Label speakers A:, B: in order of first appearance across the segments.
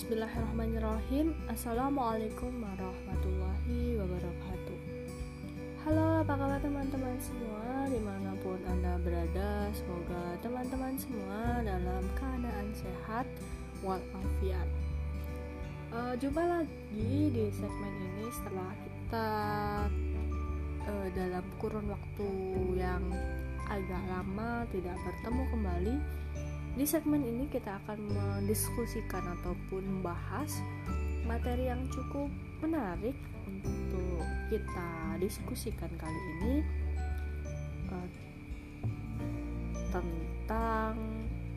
A: Bismillahirrahmanirrahim. Assalamualaikum warahmatullahi wabarakatuh. Halo apa kabar teman-teman semua? Di mana pun anda berada Semoga teman-teman semua Dalam keadaan sehat Walafiat. Uh, Jumpa lagi di segmen ini Setelah kita uh, Dalam kurun waktu yang Agak lama Tidak bertemu kembali di segmen ini kita akan mendiskusikan ataupun membahas materi yang cukup menarik untuk kita diskusikan kali ini uh, tentang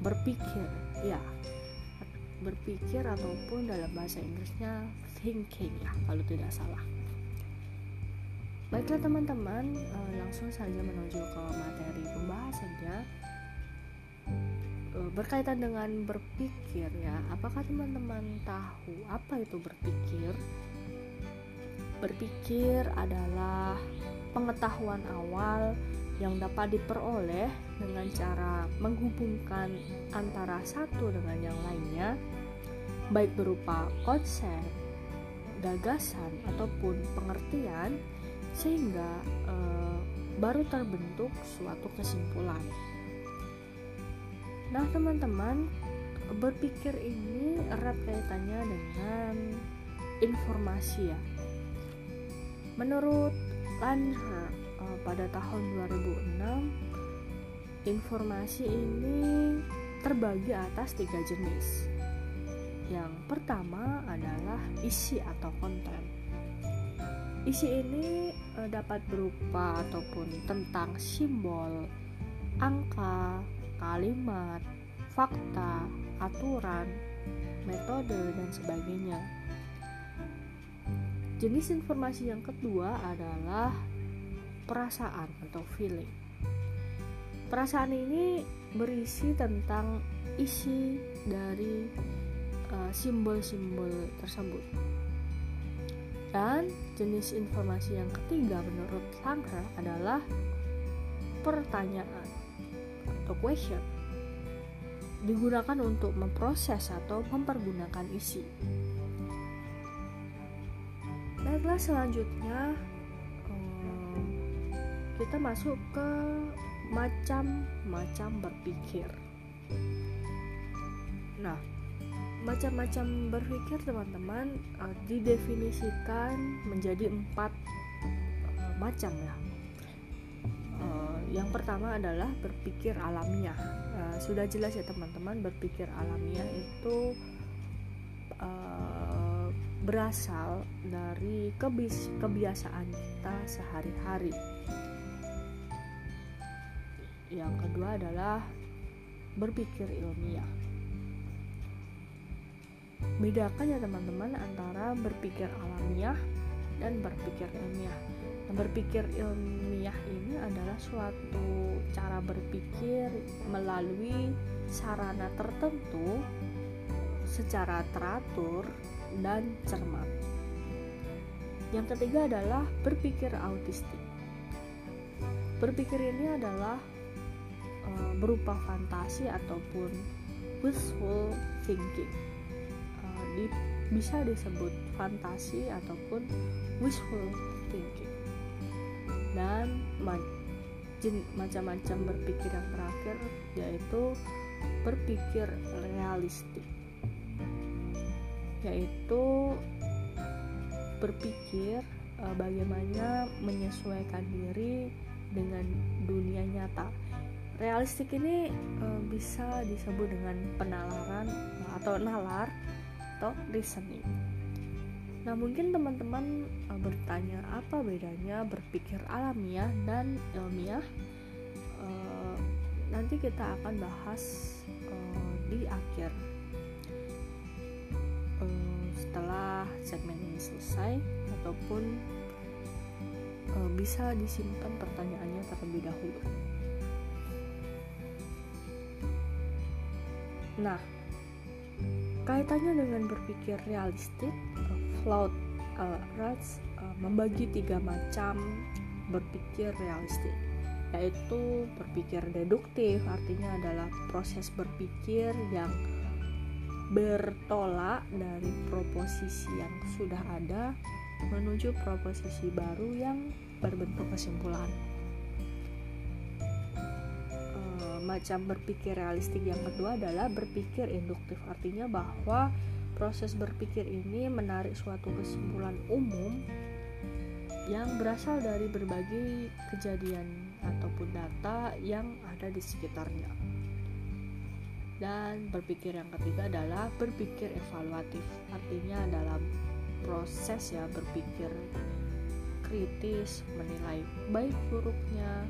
A: berpikir ya berpikir ataupun dalam bahasa Inggrisnya thinking ya kalau tidak salah. Baiklah teman-teman uh, langsung saja menuju ke materi pembahasannya. Eh, berkaitan dengan berpikir ya apakah teman-teman tahu apa itu berpikir? Berpikir adalah pengetahuan awal yang dapat diperoleh dengan cara menghubungkan antara satu dengan yang lainnya baik berupa konsep gagasan ataupun pengertian sehingga e, baru terbentuk suatu kesimpulan Nah, teman-teman, berpikir ini erat kaitannya dengan informasi ya. Menurut Langer uh, pada tahun 2006, informasi ini terbagi atas tiga jenis. Yang pertama adalah isi atau konten. Isi ini uh, dapat berupa ataupun tentang simbol, angka, kalimat, fakta, aturan, metode, dan sebagainya. Jenis informasi yang kedua adalah perasaan atau feeling. Perasaan ini berisi tentang isi dari uh, simbol-simbol uh, tersebut. Dan jenis informasi yang ketiga menurut Sanger adalah pertanyaan atau question digunakan untuk memproses atau mempergunakan isi. Baiklah selanjutnya eh, kita masuk ke macam-macam berpikir. Nah, macam-macam berpikir teman-teman eh, didefinisikan menjadi empat eh, macam ya yang pertama adalah berpikir alamiah. Uh, sudah jelas ya teman-teman berpikir alamiah itu uh, berasal dari kebias kebiasaan kita sehari-hari. Yang kedua adalah berpikir ilmiah. Bedakan ya teman-teman antara berpikir alamiah dan berpikir ilmiah berpikir ilmiah ini adalah suatu cara berpikir melalui sarana tertentu secara teratur dan cermat. Yang ketiga adalah berpikir autistik. Berpikir ini adalah e, berupa fantasi ataupun wishful thinking. E, di, bisa disebut fantasi ataupun wishful thinking dan macam-macam berpikir yang terakhir yaitu berpikir realistik. Yaitu berpikir e, bagaimana menyesuaikan diri dengan dunia nyata. Realistik ini e, bisa disebut dengan penalaran atau nalar atau reasoning Nah, mungkin teman-teman uh, bertanya apa bedanya berpikir alamiah dan ilmiah. Uh, nanti kita akan bahas uh, di akhir uh, setelah segmen ini selesai ataupun uh, bisa disimpan pertanyaannya terlebih dahulu. Nah, kaitannya dengan berpikir realistik Cloud uh, Rats uh, membagi tiga macam berpikir realistik yaitu berpikir deduktif artinya adalah proses berpikir yang bertolak dari proposisi yang sudah ada menuju proposisi baru yang berbentuk kesimpulan. E, macam berpikir realistik yang kedua adalah berpikir induktif, artinya bahwa proses berpikir ini menarik suatu kesimpulan umum yang berasal dari berbagai kejadian ataupun data yang ada di sekitarnya. Dan berpikir yang ketiga adalah berpikir evaluatif, artinya dalam proses ya berpikir kritis, menilai baik buruknya,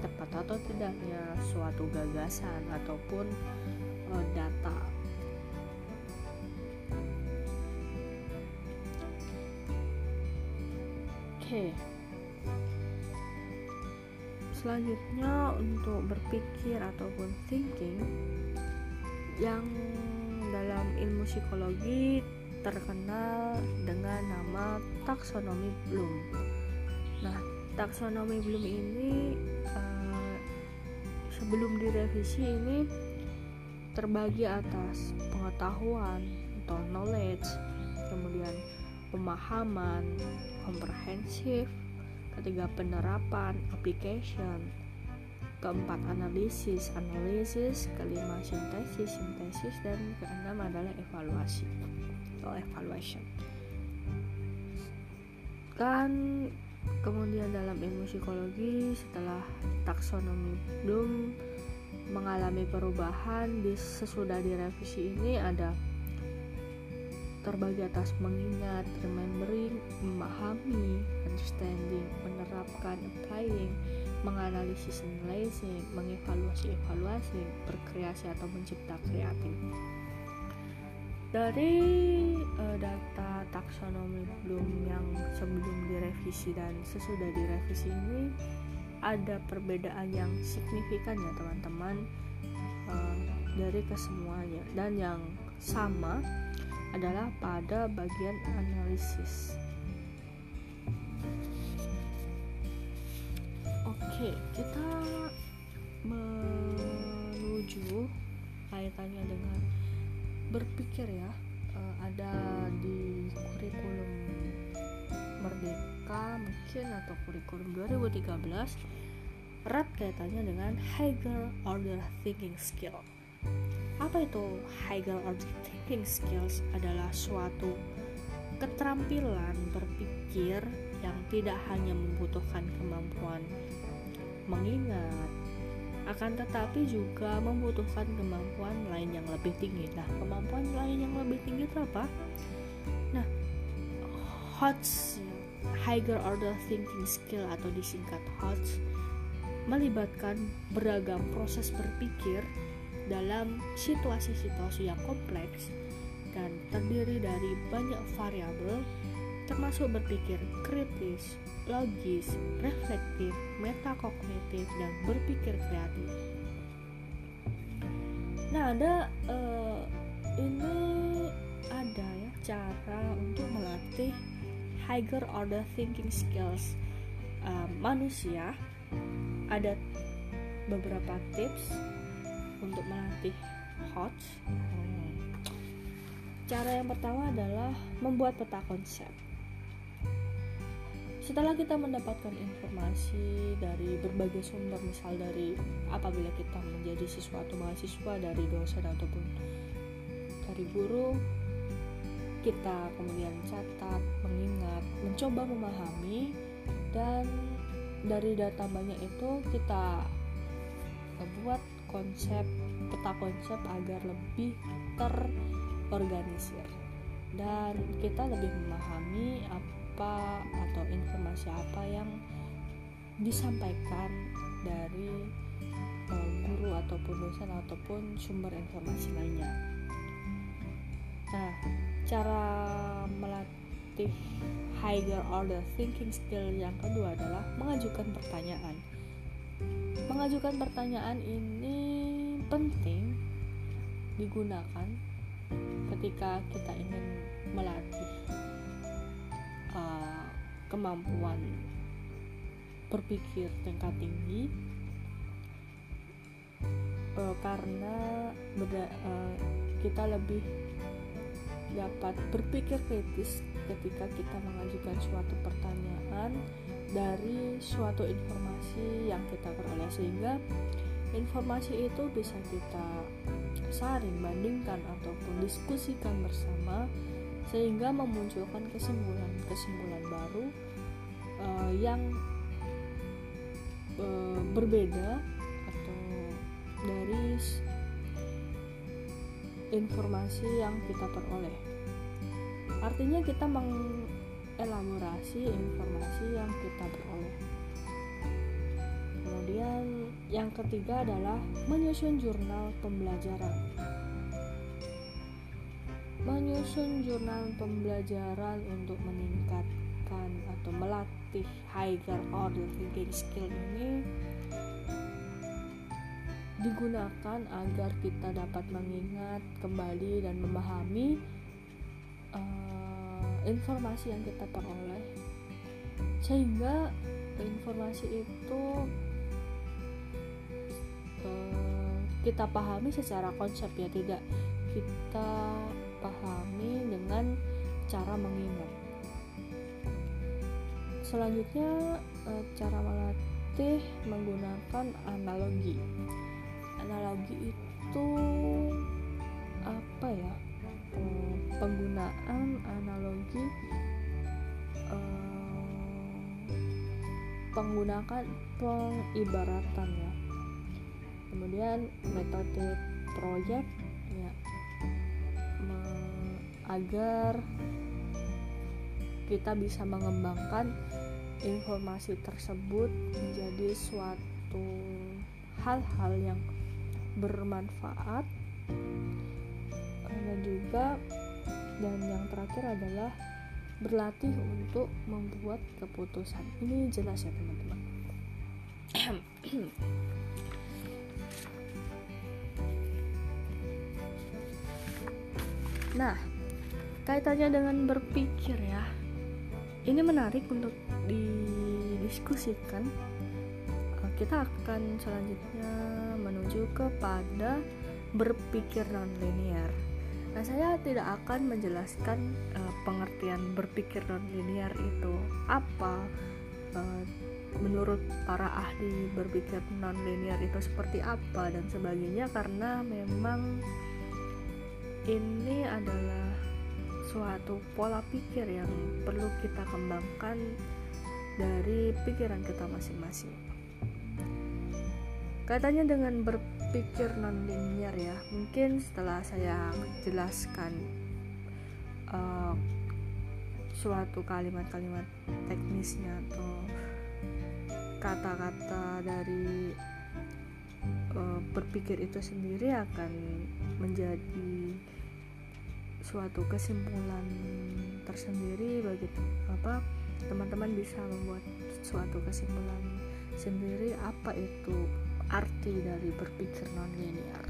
A: tepat atau tidaknya suatu gagasan ataupun uh, data. Okay. Selanjutnya untuk berpikir ataupun thinking yang dalam ilmu psikologi terkenal dengan nama taksonomi Bloom. Nah, taksonomi Bloom ini uh, sebelum direvisi ini terbagi atas pengetahuan atau knowledge, kemudian pemahaman, komprehensif, ketiga penerapan, application, keempat analisis, analisis, kelima sintesis, sintesis, dan keenam adalah evaluasi atau evaluation. Kan kemudian dalam ilmu psikologi setelah taksonomi belum mengalami perubahan di sesudah direvisi ini ada terbagi atas mengingat, remembering, memahami, understanding, menerapkan, applying, menganalisis, analyzing, mengevaluasi, evaluasi, berkreasi atau mencipta kreatif. Dari uh, data taksonomi Bloom yang sebelum direvisi dan sesudah direvisi ini ada perbedaan yang signifikan ya teman-teman uh, dari kesemuanya dan yang sama adalah pada bagian analisis. Oke, kita menuju kaitannya dengan berpikir ya uh, ada di kurikulum Merdeka mungkin atau kurikulum 2013 erat kaitannya dengan Hegel Order Thinking Skill. Apa itu Hegel Order Thinking Skills? Adalah suatu keterampilan berpikir yang tidak hanya membutuhkan kemampuan mengingat, akan tetapi juga membutuhkan kemampuan lain yang lebih tinggi. Nah, kemampuan lain yang lebih tinggi itu apa? Nah, HOTS Higher Order Thinking Skill atau disingkat HOTS melibatkan beragam proses berpikir dalam situasi-situasi yang kompleks dan terdiri dari banyak variabel termasuk berpikir kritis, logis, reflektif, metakognitif, dan berpikir kreatif. Nah, ada uh, ini ada ya cara untuk melatih higher order thinking skills uh, manusia. Ada beberapa tips untuk melatih hot. Cara yang pertama adalah membuat peta konsep setelah kita mendapatkan informasi dari berbagai sumber misal dari apabila kita menjadi siswa atau mahasiswa dari dosen ataupun dari guru kita kemudian catat, mengingat, mencoba memahami dan dari data banyak itu kita buat konsep peta konsep agar lebih terorganisir dan kita lebih memahami apa atau informasi apa yang disampaikan dari uh, guru ataupun dosen ataupun sumber informasi lainnya. Nah, cara melatih higher order thinking skill yang kedua adalah mengajukan pertanyaan. Mengajukan pertanyaan ini penting digunakan ketika kita ingin melatih uh, kemampuan berpikir tingkat tinggi uh, karena beda, uh, kita lebih dapat berpikir kritis ketika kita mengajukan suatu pertanyaan dari suatu informasi yang kita peroleh sehingga informasi itu bisa kita saring bandingkan ataupun diskusikan bersama sehingga memunculkan kesimpulan-kesimpulan baru uh, yang uh, berbeda atau dari informasi yang kita peroleh. Artinya kita mengelaborasi informasi yang kita peroleh. Kemudian yang ketiga adalah menyusun jurnal pembelajaran. Menyusun jurnal pembelajaran untuk meningkatkan atau melatih higher order thinking skill ini digunakan agar kita dapat mengingat kembali dan memahami uh, informasi yang kita peroleh. Sehingga informasi itu uh, kita pahami secara konsep ya tidak kita pahami dengan cara mengingat. Selanjutnya uh, cara melatih menggunakan analogi. Analogi itu apa ya? eh, penggunaan analogi eh, penggunaan pengibaratan ya. Kemudian metode proyek ya agar kita bisa mengembangkan informasi tersebut menjadi suatu hal-hal yang bermanfaat dan juga dan yang terakhir adalah berlatih untuk membuat keputusan. Ini jelas ya teman-teman. Nah kaitannya dengan berpikir ya. Ini menarik untuk didiskusikan. Kita akan selanjutnya menuju kepada berpikir non-linear. Nah, saya tidak akan menjelaskan uh, pengertian berpikir non-linear itu apa. Uh, menurut para ahli berpikir non-linear itu seperti apa dan sebagainya karena memang ini adalah suatu pola pikir yang perlu kita kembangkan dari pikiran kita masing-masing. Katanya dengan berpikir non-linear ya, mungkin setelah saya jelaskan uh, suatu kalimat-kalimat teknisnya atau kata-kata dari uh, berpikir itu sendiri akan menjadi suatu kesimpulan tersendiri bagi apa teman-teman bisa membuat suatu kesimpulan sendiri apa itu arti dari berpikir non linear.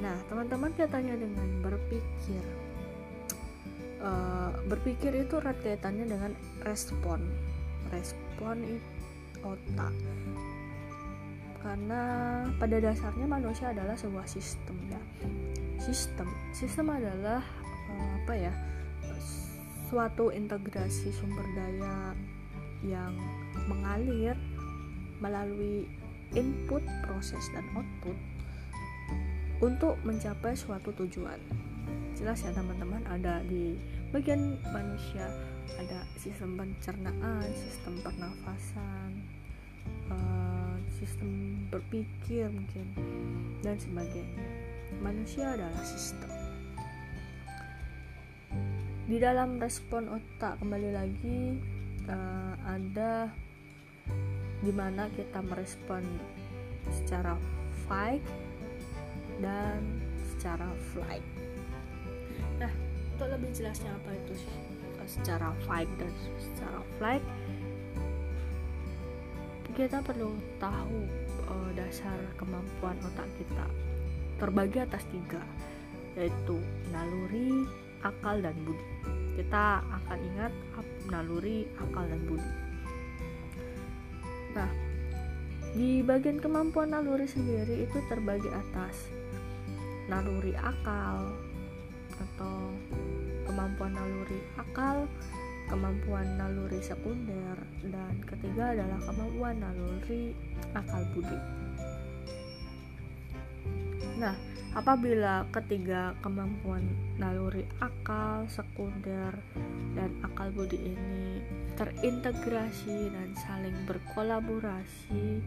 A: Nah, teman-teman katanya dengan berpikir, uh, berpikir itu erat kaitannya dengan respon, respon otak. Karena pada dasarnya manusia adalah sebuah sistem ya. Sistem, sistem adalah uh, apa ya? Suatu integrasi sumber daya yang mengalir melalui input, proses, dan output untuk mencapai suatu tujuan. Jelas ya teman-teman, ada di bagian manusia ada sistem pencernaan, sistem pernafasan, uh, sistem berpikir mungkin dan sebagainya. Manusia adalah sistem. Di dalam respon otak kembali lagi uh, ada di mana kita merespon secara fight dan secara flight nah untuk lebih jelasnya apa itu secara fight dan secara flight kita perlu tahu uh, dasar kemampuan otak kita terbagi atas tiga yaitu naluri, akal, dan budi. Kita akan ingat naluri, akal, dan budi. Nah, di bagian kemampuan naluri sendiri itu terbagi atas naluri akal atau kemampuan naluri akal kemampuan naluri sekunder dan ketiga adalah kemampuan naluri akal budi nah apabila ketiga kemampuan naluri akal sekunder dan akal budi ini terintegrasi dan saling berkolaborasi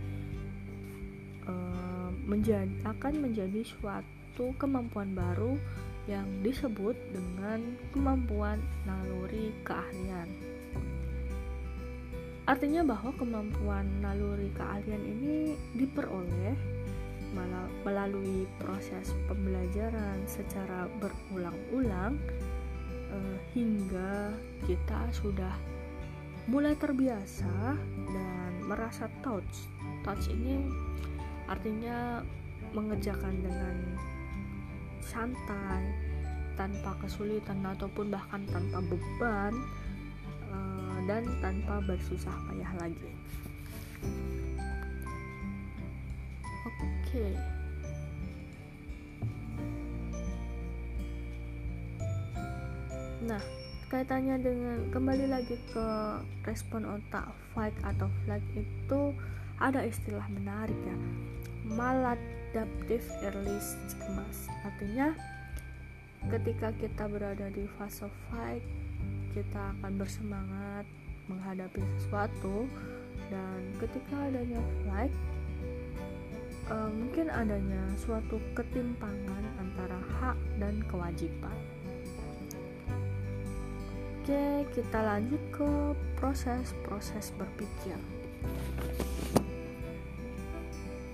A: eh, menjadi akan menjadi suatu kemampuan baru yang disebut dengan kemampuan naluri keahlian. Artinya bahwa kemampuan naluri keahlian ini diperoleh melalui proses pembelajaran secara berulang-ulang eh, hingga kita sudah mulai terbiasa dan merasa touch. Touch ini artinya mengerjakan dengan santai tanpa kesulitan ataupun bahkan tanpa beban uh, dan tanpa bersusah payah lagi okay. nah kaitannya dengan kembali lagi ke respon otak fight atau flight itu ada istilah menarik ya. Maladaptive early stigmas artinya ketika kita berada di fase fight kita akan bersemangat menghadapi sesuatu. Dan ketika adanya flight uh, mungkin adanya suatu ketimpangan antara hak dan kewajiban Oke, kita lanjut ke proses-proses berpikir.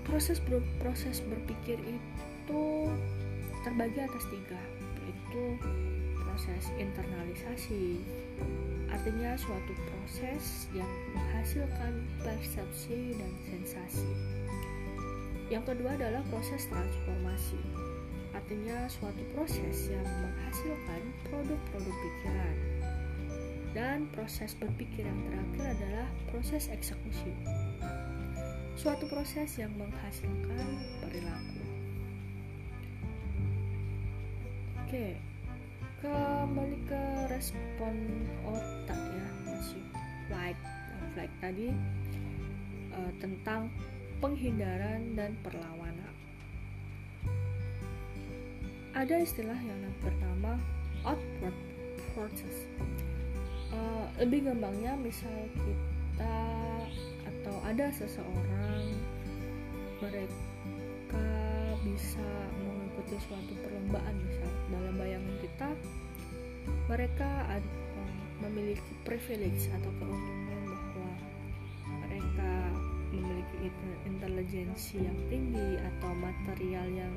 A: Proses ber proses berpikir itu terbagi atas tiga, yaitu proses internalisasi, artinya suatu proses yang menghasilkan persepsi dan sensasi. Yang kedua adalah proses transformasi, artinya suatu proses yang menghasilkan produk-produk pikiran dan proses berpikir yang terakhir adalah proses eksekusi. Suatu proses yang menghasilkan perilaku. Oke, kembali ke respon otak ya, masih flight. Flight tadi uh, tentang penghindaran dan perlawanan. Ada istilah yang bernama outward forces uh, lebih gampangnya misal kita atau ada seseorang mereka bisa mengikuti suatu perlombaan misal dalam bayangan kita mereka uh, memiliki privilege atau keuntungan intelijensi yang tinggi atau material yang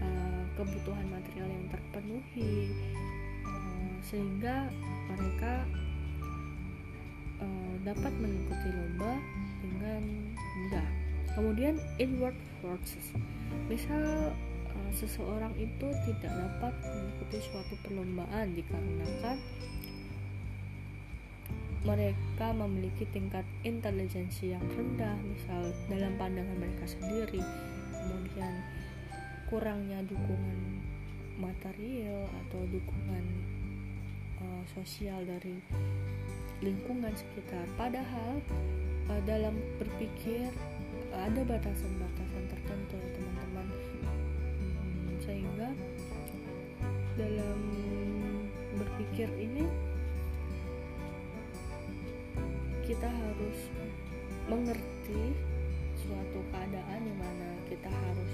A: uh, kebutuhan material yang terpenuhi sehingga mereka uh, dapat mengikuti lomba dengan mudah. Kemudian inward forces, misal uh, seseorang itu tidak dapat mengikuti suatu perlombaan dikarenakan mereka memiliki tingkat intelijensi yang rendah, misal dalam pandangan mereka sendiri, kemudian kurangnya dukungan material atau dukungan uh, sosial dari lingkungan sekitar. Padahal uh, dalam berpikir uh, ada batasan-batasan tertentu teman-teman. Hmm, sehingga dalam berpikir ini kita harus mengerti suatu keadaan di mana kita harus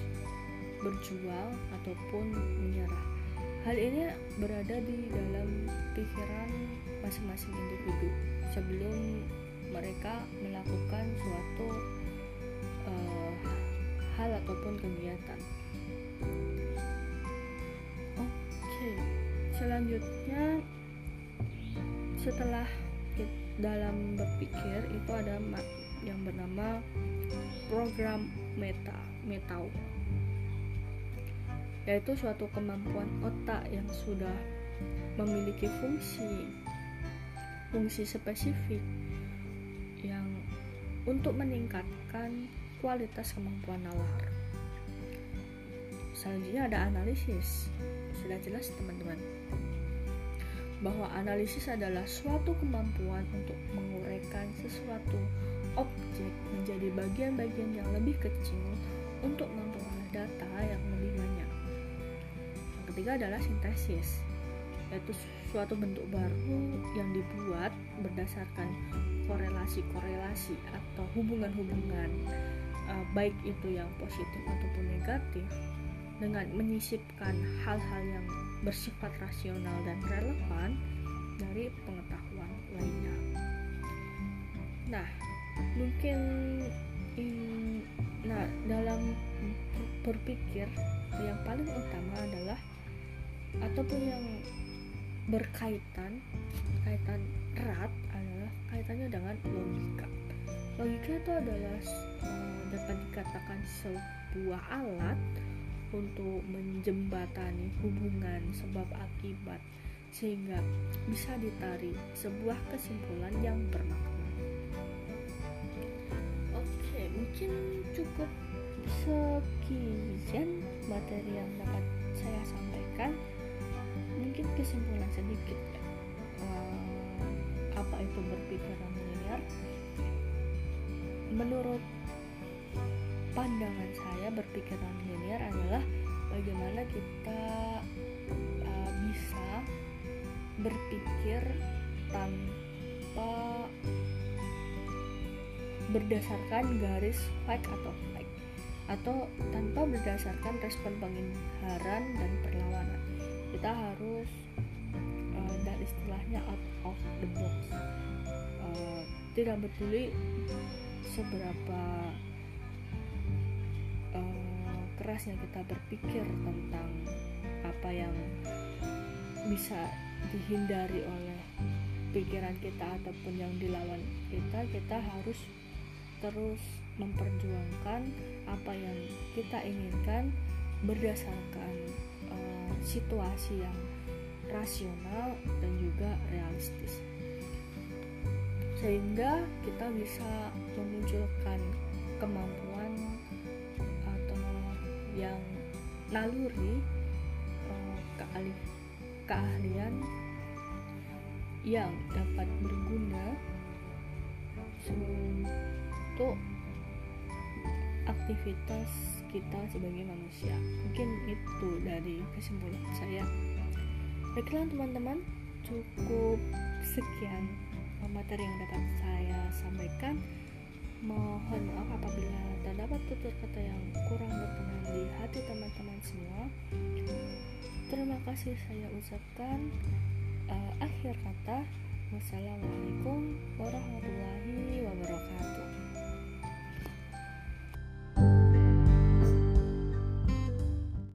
A: berjuang ataupun menyerah Hal ini berada di dalam pikiran masing-masing individu sebelum mereka melakukan suatu uh, hal ataupun kegiatan. Oke, okay. selanjutnya setelah dalam berpikir itu ada yang bernama program meta metau. Yaitu suatu kemampuan otak yang sudah memiliki fungsi fungsi spesifik yang untuk meningkatkan kualitas kemampuan nalar. selanjutnya ada analisis. Sudah jelas teman-teman bahwa analisis adalah suatu kemampuan untuk menguraikan sesuatu objek menjadi bagian-bagian yang lebih kecil untuk memperoleh data yang lebih banyak. Yang ketiga adalah sintesis, yaitu suatu bentuk baru yang dibuat berdasarkan korelasi-korelasi atau hubungan-hubungan uh, baik itu yang positif ataupun negatif dengan menyisipkan hal-hal yang bersifat rasional dan relevan dari pengetahuan lainnya. Nah, mungkin in, nah dalam berpikir yang paling utama adalah ataupun yang berkaitan kaitan erat adalah kaitannya dengan logika. Logika itu adalah uh, dapat dikatakan sebuah alat untuk menjembatani hubungan sebab akibat sehingga bisa ditarik sebuah kesimpulan yang bermakna. Oke, mungkin cukup sekian materi yang dapat saya sampaikan. Mungkin kesimpulan sedikit ya. Uh, apa itu berpikiran linear? Menurut pandangan saya berpikiran linear adalah bagaimana kita uh, bisa berpikir tanpa berdasarkan garis fact atau fact atau tanpa berdasarkan respon penghindaran dan perlawanan. Kita harus uh, dan istilahnya out of the box. Uh, tidak peduli seberapa kerasnya kita berpikir tentang apa yang bisa dihindari oleh pikiran kita ataupun yang dilawan kita kita harus terus memperjuangkan apa yang kita inginkan berdasarkan uh, situasi yang rasional dan juga realistis. Sehingga kita bisa memunculkan kemampuan yang naluri uh, keahli, keahlian yang dapat berguna untuk aktivitas kita sebagai manusia. Mungkin itu dari kesimpulan saya. Baiklah teman-teman cukup sekian materi yang dapat saya sampaikan Mohon maaf apabila terdapat tutur kata yang kurang berkenan di hati teman-teman semua. Terima kasih saya ucapkan uh, akhir kata. Wassalamualaikum warahmatullahi wabarakatuh.